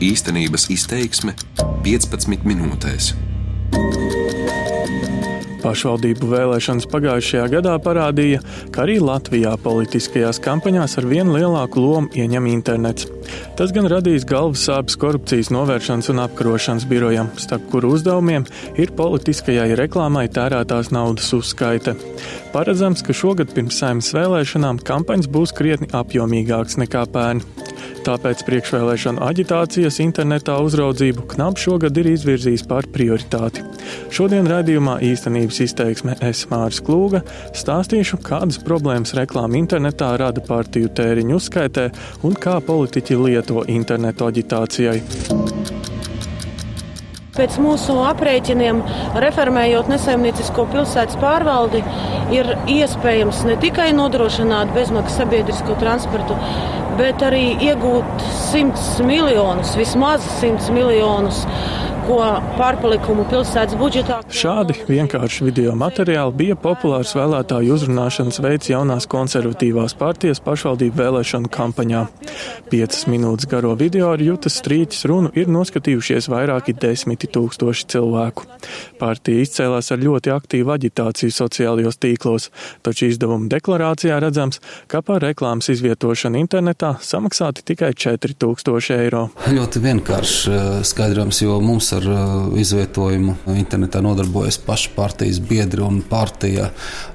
Īstenības izteiksme 15 minūtēs. Pašvaldību vēlēšanas pagājušajā gadā parādīja, ka arī Latvijā politiskajās kampaņās ar vien lielāku lomu ieņem internets. Tas gan radīs galvas sāpes korupcijas novēršanas un apkarošanas birojam, starp kuru uzdevumiem ir politiskajai reklāmai tērētās naudas uzskaite. Paredzams, ka šogad pirms saimnes vēlēšanām kampaņas būs krietni apjomīgākas nekā pērn. Tāpēc priekšvēlēšanu aģitācijas internetā uzraudzību Knaps šogad ir izvirzījis par prioritāti. Šodien raidījumā īstenības izteiksme es Māris Klūga stāstīšu, kādas problēmas reklāma internetā rada partiju tēriņu uzskaitē un kā politiķi lieto internetu aģitācijai. Pēc mūsu aprēķiniem, reformējot nesaimniecisko pilsētas pārvaldi, ir iespējams ne tikai nodrošināt bezmaksas sabiedrisko transportu, bet arī iegūt 100 miljonus, vismaz 100 miljonus ko pārpalikumu pilsētas budžetā. Šādi vienkārši video materiāli bija populārs vēlētāju uzrunāšanas veids jaunās konservatīvās partijas pašvaldību vēlēšanu kampaņā. Piecas minūtes garo video ar Jutas Strīķis runu ir noskatījušies vairāki desmiti tūkstoši cilvēku. Partija izcēlās ar ļoti aktīvu aģitāciju sociālajos tīklos, taču izdevuma deklarācijā redzams, ka par reklāmas izvietošanu internetā samaksāti tikai 4000 eiro. Ļoti vienkārši skaidrojums, jo mums ar ar uh, izvietojumu internetā nodarbojas paši partijas biedri un partija,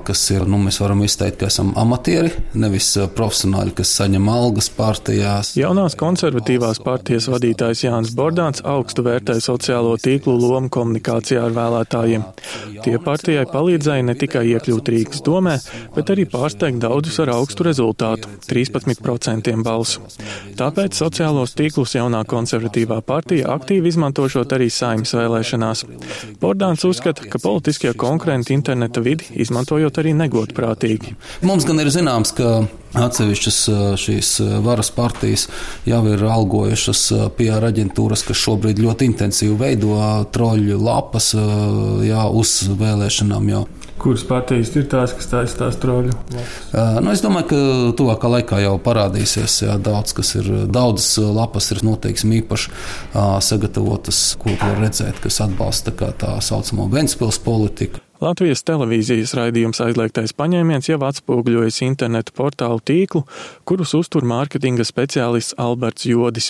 kas ir, nu, mēs varam izteikt, ka esam amatieri, nevis uh, profesionāļi, kas saņem algas partijās. Jaunās konservatīvās partijas vadītājs Jānis Bordāns augstu vērtē sociālo tīklu lomu komunikācijā ar vēlētājiem. Tie partijai palīdzēja ne tikai iekļūt Rīgas domē, bet arī pārsteigt daudzus ar augstu rezultātu - 13% balsu. Tāpēc sociālos tīklus jaunā konservatīvā partija aktīvi izmantošot arī saimnes vēlēšanās. Bordāns uzskata, ka politiskie konkurenti interneta vidi izmantojot arī negodprātīgi. Mums gan ir zināms, ka Atsevišķas šīs varas partijas jau ir algojušas PR aģentūras, kas šobrīd ļoti intensīvi veido troļļu lapas jā, uz vēlēšanām. Jau. Kuras partijas ir tās, kas taisa tās troļļu? Uh, nu, es domāju, ka tuvākā laikā jau parādīsies jā, daudz, kas ir. Daudzas lapas ir noteikti īpaši uh, sagatavotas, ko var redzēt, kas atbalsta tā, tā saucamo Ventspils politiku. Latvijas televīzijas raidījums aizliegtais paņēmiens jau atspoguļojas internetu portālu tīklu, kurus uztur mārketinga speciālists Alberts Jodis.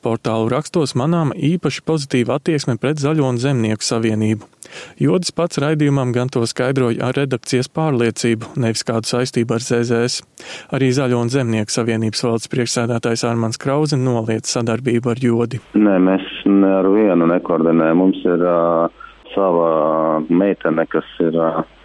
Portālu rakstos manām īpaši pozitīva attieksme pret Zaļo un Zemnieku savienību. Jodis pats raidījumam gan to skaidroja ar redakcijas pārliecību, nevis kādu saistību ar ZZS. Arī Zaļo un Zemnieku savienības valdes priekšsēdētājs Armans Krause noliec sadarbību ar Jodi. Nē, mēs ne ar vienu nekoordinējam. Mums ir uh sava meitene, kas ir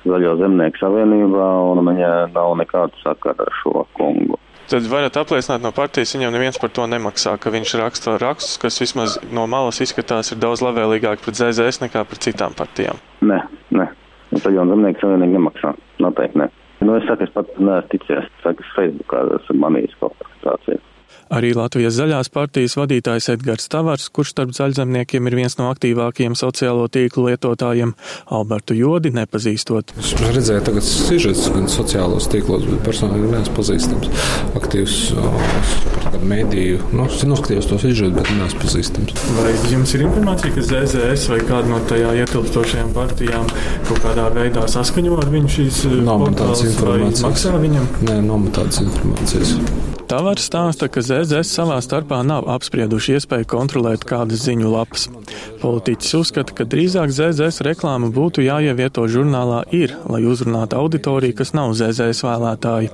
Zaļo zemnieku savienībā, un viņa nav nekāda sakara ar šo kungu. Tad varat apliecināt no partijas, viņam neviens par to nemaksā, ka viņš raksta rakstus, kas vismaz no malas izskatās ir daudz labvēlīgāk pret ZZS nekā pret citām partijām. Nē, nē. Zaļo zemnieku savienība nemaksā. Noteikti nē. Nu, es saku, es pat neesmu ticies. Saku, es Facebookā esmu manījis kaut kādas Arī Latvijas zaļās partijas vadītājs Edgars Tavars, kurš starp zaļzemniekiem ir viens no aktīvākajiem sociālo tīklu lietotājiem, Albertu Jodi nepazīstot. Es redzēju tagad sižets gan sociālos tīklos, bet personīgi neesmu pazīstams. Aktīvs mēdīju, nu, noskatījos to sižetu, bet neesmu pazīstams. Vai jums ir informācija, ka ZZS vai kāda no tajā ietilpstošajām partijām kaut kādā veidā saskaņo ar viņu šīs nav man tādas informācijas? Maksā viņam? Nē, nav man tādas informācijas. Tavars stāsta, ka ZZS savā starpā nav apsprieduši iespēju kontrolēt kādas ziņu lapas. Politiķis uzskata, ka drīzāk ZZS reklāma būtu jāievieto žurnālā ir, lai uzrunātu auditoriju, kas nav ZZS vēlētāji.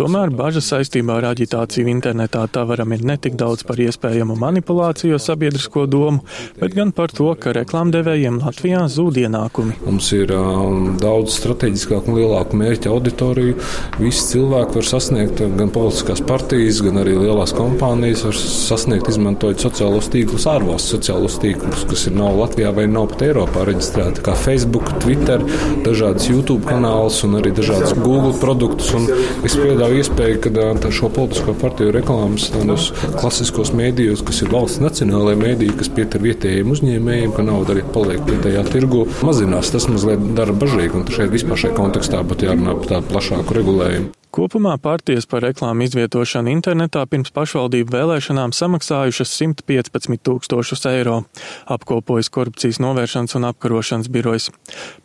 Tomēr bažas saistībā ar aģitāciju internetā Tavaram ir netik daudz par iespējamu manipulāciju sabiedrisko domu, bet gan par to, ka reklāmdevējiem Latvijā zūd ienākumi. Mums ir um, daudz strateģiskāku un lielāku mērķu auditoriju. Visi cilvēki var sasniegt gan politiskās partijas partijas, gan arī lielās kompānijas var sasniegt, izmantojot sociālos tīklus, ārvalstu sociālos tīklus, kas ir nav Latvijā vai nav pat Eiropā reģistrēti, kā Facebook, Twitter, dažādas YouTube kanālus un arī dažādas Google produktus. Un es piedāvāju iespēju, ka šo politisko partiju reklāmas tādos klasiskos mēdījos, kas ir valsts nacionālajie mēdīji, kas pietur vietējiem uzņēmējiem, ka nauda arī paliek vietējā tirgu, mazinās. Tas mazliet dara bažīgi, un šeit vispār šajā kontekstā būtu jārunā par tādu plašāku regulējumu. Kopumā partijas par reklāmu izvietošanu internetā pirms pašvaldību vēlēšanām samaksājušas 115 tūkstošus eiro, apkopojas korupcijas novēršanas un apkarošanas birojas.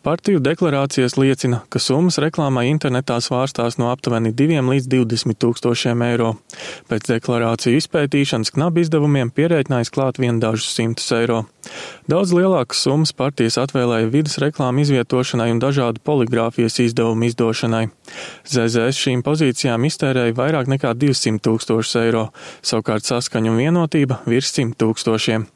Partiju deklarācijas liecina, ka summas reklāmai internetā svārstās no aptuveni 2 līdz 20 tūkstošiem eiro. Pēc deklarāciju izpētīšanas knabi izdevumiem pierēķinājis klāt vien dažus simtus eiro. Daudz lielākas summas partijas atvēlēja vidas reklāmu izvietošanai un dažādu poligrāfijas izdevumu izdošanai. ZZS šīm pozīcijām iztērēja vairāk nekā 200 tūkstošus eiro, savukārt saskaņu un vienotība virs 100 tūkstošiem.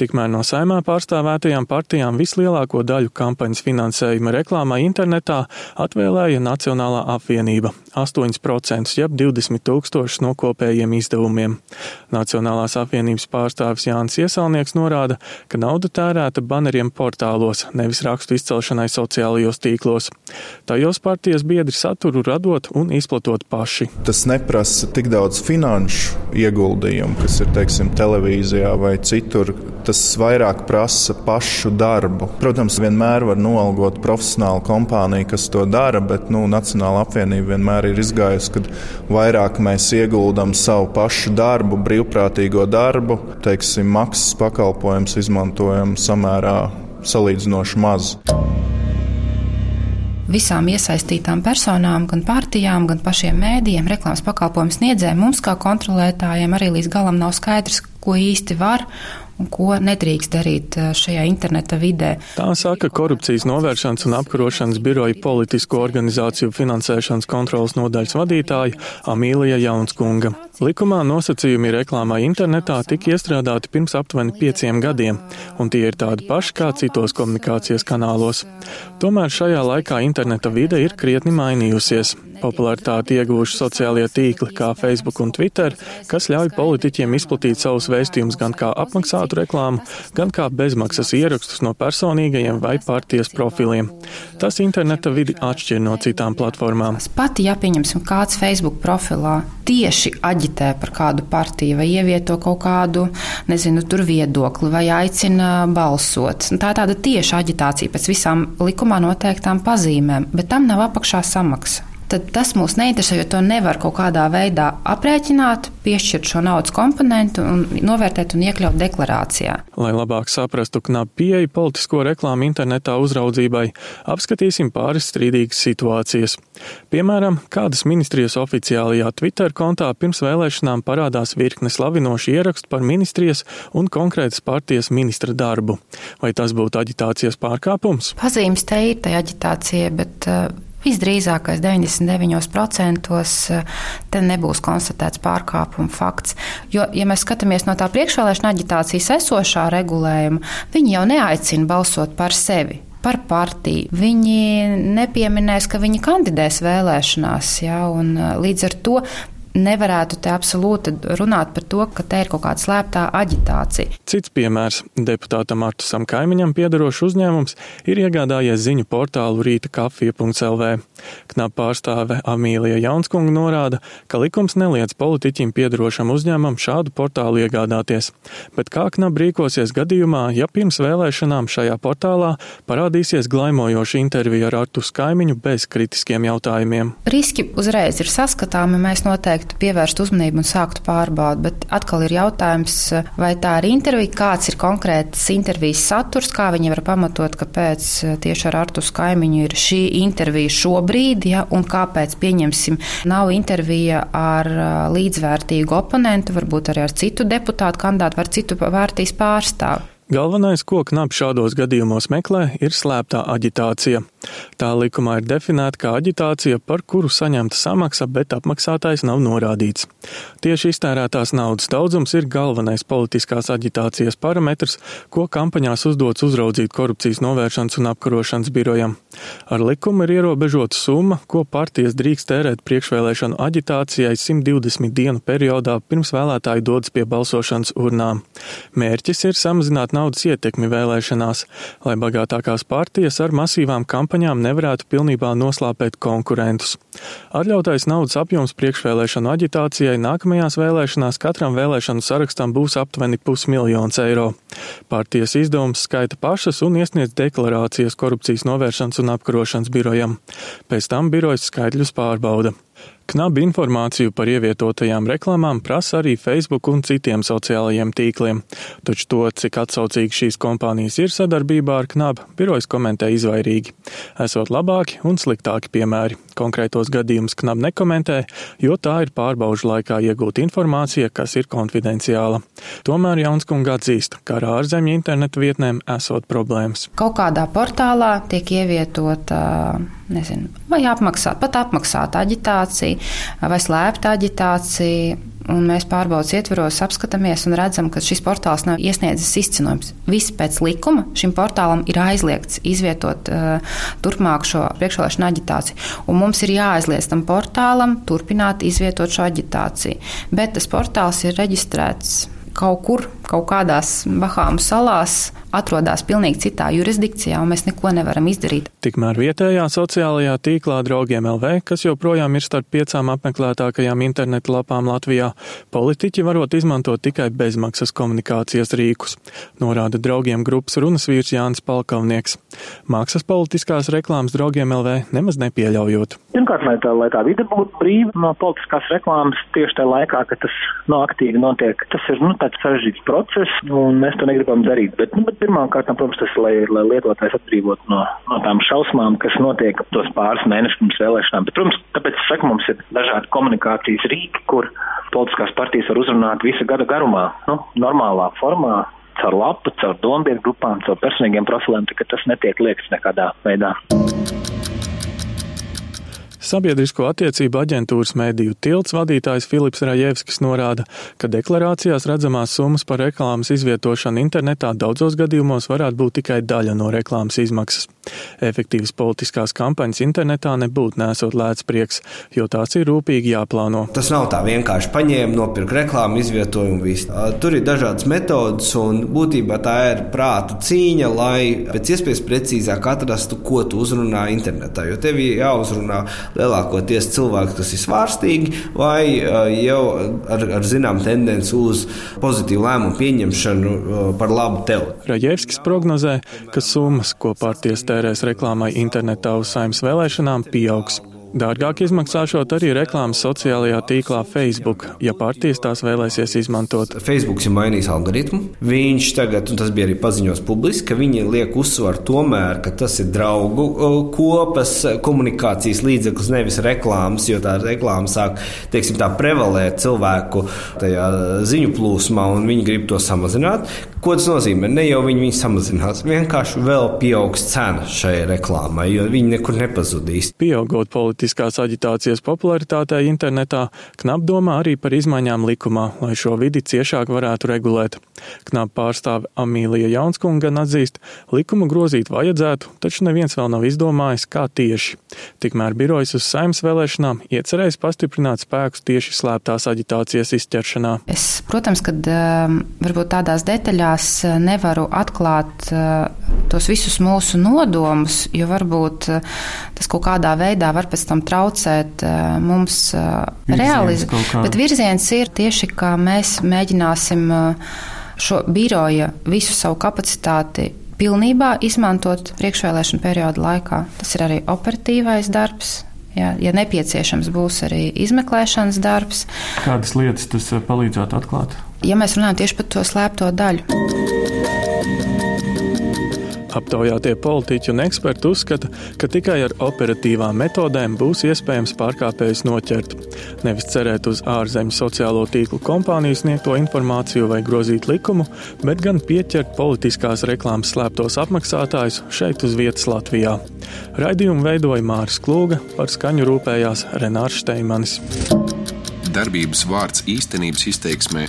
Tikmēr no saimā pārstāvētajām partijām vislielāko daļu kampaņas finansējuma reklāmā internetā atvēlēja Nacionālā apvienība 8% jeb 20 tūkstošus no kopējiem izdevumiem. Nacionālās apvienības pārstāvis Jānis Iesalnieks norāda, ka nauda tērēta baneriem portālos, nevis rakstu izcelšanai sociālajos tīklos. Tajos partijas biedri saturu radot un izplatot paši. Tas neprasa tik daudz finanšu ieguldījumu, kas ir teiksim, televīzijā vai citur. Tas vairāk prasa pašu darbu. Protams, vienmēr var noalgot profesionālu kompāniju, kas to dara, bet nu, Nacionāla apvienība vienmēr ir izgājusi, ka vairāk mēs ieguldam savu pašu darbu, brīvprātīgo darbu, teiksim, maksas pakalpojums izmantojam samērā salīdzinoši maz. Visām iesaistītām personām, gan partijām, gan pašiem mēdījiem, reklāmas pakalpojumu sniedzējiem, mums kā kontrolētājiem arī līdz galam nav skaidrs, ko īsti var un ko nedrīkst darīt eh, šajā interneta vidē. Tā saka korupcijas novēršanas un apkarošanas biroja politisko organizāciju finansēšanas kontrolas nodaļas vadītāja Amīlija Jaunskunga. Likumā nosacījumi reklāmai internetā tika iestrādāti pirms aptuveni pieciem gadiem, un tie ir tādi paši kā citos komunikācijas kanālos. Tomēr šajā laikā interneta vide ir krietni mainījusies. Popularitāti ieguvuši sociālie tīkli kā Facebook un Twitter, kas ļauj politiķiem izplatīt savus vēstījumus gan kā apmaksātu reklāmu, gan kā bezmaksas ierakstus no personīgajiem vai partijas profiliem. Tas interneta vidi atšķir no citām platformām. Pat ja pieņemsim kāds Facebook profilā tieši aģitē par kādu partiju vai ievieto kaut kādu, nezinu, tur viedokli vai aicina balsot. Tā ir tāda tieša aģitācija pēc visām likumā noteiktām pazīmēm, bet tam nav apakšā samaksa tad tas mūs neinteresē, jo to nevar kaut kādā veidā aprēķināt, piešķirt šo naudas komponentu un novērtēt un iekļaut deklarācijā. Lai labāk saprastu knapu pieeju politisko reklāmu internetā uzraudzībai, apskatīsim pāris strīdīgas situācijas. Piemēram, kādas ministrijas oficiālajā Twitter kontā pirms vēlēšanām parādās virkne slavinošu ierakstu par ministrijas un konkrētas partijas ministra darbu. Vai tas būtu aģitācijas pārkāpums? Pazīmes te ir tai aģitācija, bet uh, Visdrīzākais 99% eh, te nebūs konstatēts pārkāpuma fakts. Jo, ja mēs skatāmies no tā priekšvēlēšana aģitācijas esošā regulējuma, viņi jau neaicina balsot par sevi par partiju. Viņi nepieminēs, ka viņi kandidēs vēlēšanās. Ja, eh, līdz ar to nevarētu te absolūti runāt par to, ka te ir kaut kāda slēptā aģitācija. Cits piemērs - deputātam Artusam Kaimiņam piedarošs uzņēmums ir iegādājies ziņu portālu rīta kafija.lv. Knap pārstāve Amīlija Jaunskunga norāda, ka likums neliedz politiķim piedarošam uzņēmumam šādu portālu iegādāties, bet kā knap rīkosies gadījumā, ja pirms vēlēšanām šajā portālā parādīsies glaimojoša intervija ar Artus Kaimiņu bez kritiskiem jautājumiem. Riski uzreiz ir saskatāmi, mēs noteikti noteikti pievērst uzmanību un sākt pārbaudīt. Bet atkal ir jautājums, vai tā ir intervija, kāds ir konkrēts intervijas saturs, kā viņi var pamatot, kāpēc tieši ar Artus kaimiņu ir šī intervija šobrīd, ja, un kāpēc, pieņemsim, nav intervija ar līdzvērtīgu oponentu, varbūt arī ar citu deputātu kandidātu vai citu vērtīs pārstāvu. Galvenais, ko knap šādos gadījumos meklē, ir slēptā aģitācija. Tā likumā ir definēta kā aģitācija, par kuru saņemta samaksa, bet apmaksātājs nav norādīts. Tieši iztērētās naudas daudzums ir galvenais politiskās aģitācijas parametrs, ko kampaņās uzdots uzraudzīt korupcijas novēršanas un apkarošanas birojam. Ar likumu ir ierobežota summa, ko partijas drīkst tērēt priekšvēlēšanu aģitācijai 120 dienu periodā pirms vēlētāji dodas pie balsošanas urnām. Mērķis ir samazināt naudas ietekmi vēlēšanās, lai bagātākās partijas ar masīvām kampaņām nevarētu pilnībā noslāpēt konkurentus. Atļautais naudas apjoms priekšvēlēšanu aģitācijai nākamajās vēlēšanās katram vēlēšanu sarakstam būs aptuveni pusmiljons eiro. Partijas izdevums skaita pašas un iesniedz deklarācijas korupcijas novēršanas un apkarošanas birojam. Pēc tam birojas skaitļus pārbauda. Knabi informāciju par ievietotajām reklāmām prasa arī Facebook un citiem sociālajiem tīkliem. Taču to, cik atsaucīgi šīs kompānijas ir sadarbībā ar Knabu, birojas komentē izvairīgi. Esot labāki un sliktāki piemēri. Konkrētos gadījumus Knab nekomentē, jo tā ir pārbaužu laikā iegūta informācija, kas ir konfidenciāla. Tomēr Jaunskunga atzīst, ka ar ārzemju internetu vietnēm esot problēmas. Kaut kādā portālā tiek ievietota nezinu, vai apmaksāt, pat apmaksāta aģitācija vai slēpta aģitācija. Un mēs pārbaudas ietvaros apskatāmies un redzam, ka šis portāls nav iesniedzis izcinojums. Viss pēc likuma šim portālam ir aizliegts izvietot uh, turpmāk šo priekšvēlēšanu aģitāciju. Un mums ir jāaizliedz tam portālam turpināt izvietot šo aģitāciju. Bet tas portāls ir reģistrēts kaut kur, kaut kādās Bahāmu salās, atrodas pilnīgi citā jurisdikcijā, un mēs neko nevaram izdarīt. Tikmēr vietējā sociālajā tīklā draugiem LV, kas joprojām ir starp piecām apmeklētākajām internetu lapām Latvijā, politiķi varot izmantot tikai bezmaksas komunikācijas rīkus, norāda draugiem grupas runas vīrs Jānis Palkavnieks. Maksas politiskās reklāmas draugiem LV nemaz nepieļaujot. Pirmkārt, lai tā, lai tā vide būtu brīva no politiskās reklāmas tieši tajā laikā, kad tas no aktīvi notiek, tas ir nu, tāds sarežģīts process, un mēs to negribam darīt. Bet, nu, bet pirmkārt, protams, tas, lai, lai lietotājs atbrīvot no, no tām šausmām, kas notiek tos pāris mēnešus pirms vēlēšanām. Bet, protams, tāpēc, es saku, mums ir dažādi komunikācijas rīki, kur politiskās partijas var uzrunāt visu gada garumā, nu, normālā formā, caur lapu, caur dombiedru grupām, caur personīgiem profiliem, tā ka tas netiek liekts nekādā veidā. Sabiedrisko attiecību aģentūras mēdīju tilts vadītājs Filips Rajevskis norāda, ka deklarācijās redzamās summas par reklāmas izvietošanu internetā daudzos gadījumos varētu būt tikai daļa no reklāmas izmaksas. Efektīvas politiskās kampaņas internetā nebūtu nesot lēts prieks, jo tās ir rūpīgi jāplāno. Tas nav tā vienkārši paņēma, nopirka reklāmu, izvietoja un viss. Tur ir dažādas metodas, un būtībā tā ir prāta cīņa, lai pēc iespējas precīzāk atrastu, ko tu uzrunā internetā. Jo tev ir jāuzrunā lielākoties cilvēki, kas ir svārstīgi, vai jau ar, ar zinām tendenci uz pozitīvu lēmumu pieņemšanu par labu tev. Rajevskis prognozē, ka summas, ko partijas tērēs reklāmai internetā uz saimnes vēlēšanām, pieaugs. Dārgāk izmaksāšot arī reklāmas sociālajā tīklā Facebook, ja partijas tās vēlēsies izmantot. Facebook ir mainījis algoritmu. Viņš tagad, un tas bija arī paziņos publiski, ka viņi liek uzsvaru tomēr, ka tas ir draugu kopas komunikācijas līdzeklis, nevis reklāmas, jo tā reklāma sāk, teiksim, tā prevalēt cilvēku ziņu plūsmā, un viņi grib to samazināt. Ko tas nozīmē? Ne jau viņi samazinās, vienkārši vēl pieaugs cena šai reklāmai, jo viņi nekur nepazudīs. Pieaugot politiskās aģitācijas popularitātei internetā, Knap domā arī par izmaiņām likumā, lai šo vidi ciešāk varētu regulēt. Knap pārstāve Amīlija Jaunskunga gan atzīst, likumu grozīt vajadzētu, taču neviens vēl nav izdomājis, kā tieši. Tikmēr birojas uz saimnes vēlēšanām iecerējis pastiprināt spēkus tieši slēptās aģitācijas izķeršanā. Es, protams, kad um, varbūt tādās detaļās uh, nevaru atklāt uh, tos visus mūsu nodomus, jo varbūt uh, tas kaut kādā veidā var pēc tam traucēt mums realizēt. Bet virziens ir tieši, ka mēs mēģināsim šo biroja visu savu kapacitāti pilnībā izmantot priekšvēlēšanu periodu laikā. Tas ir arī operatīvais darbs. Ja, ja nepieciešams, būs arī izmeklēšanas darbs. Kādas lietas tas palīdzētu atklāt? Ja mēs runājam tieši par to slēpto daļu. Aptaujātie politiķi un eksperti uzskata, ka tikai ar operatīvām metodēm būs iespējams pārkāpējus noķert. Nevis cerēt uz ārzemju sociālo tīklu kompāniju sniegto informāciju vai grozīt likumu, bet gan pieķert politiskās reklāmas slēptos apmaksātājus šeit uz vietas Latvijā. Raidījumu veidoja Māris Klūga, par skaņu rūpējās Renārs Steimanis. Darbības vārds īstenības izteiksmē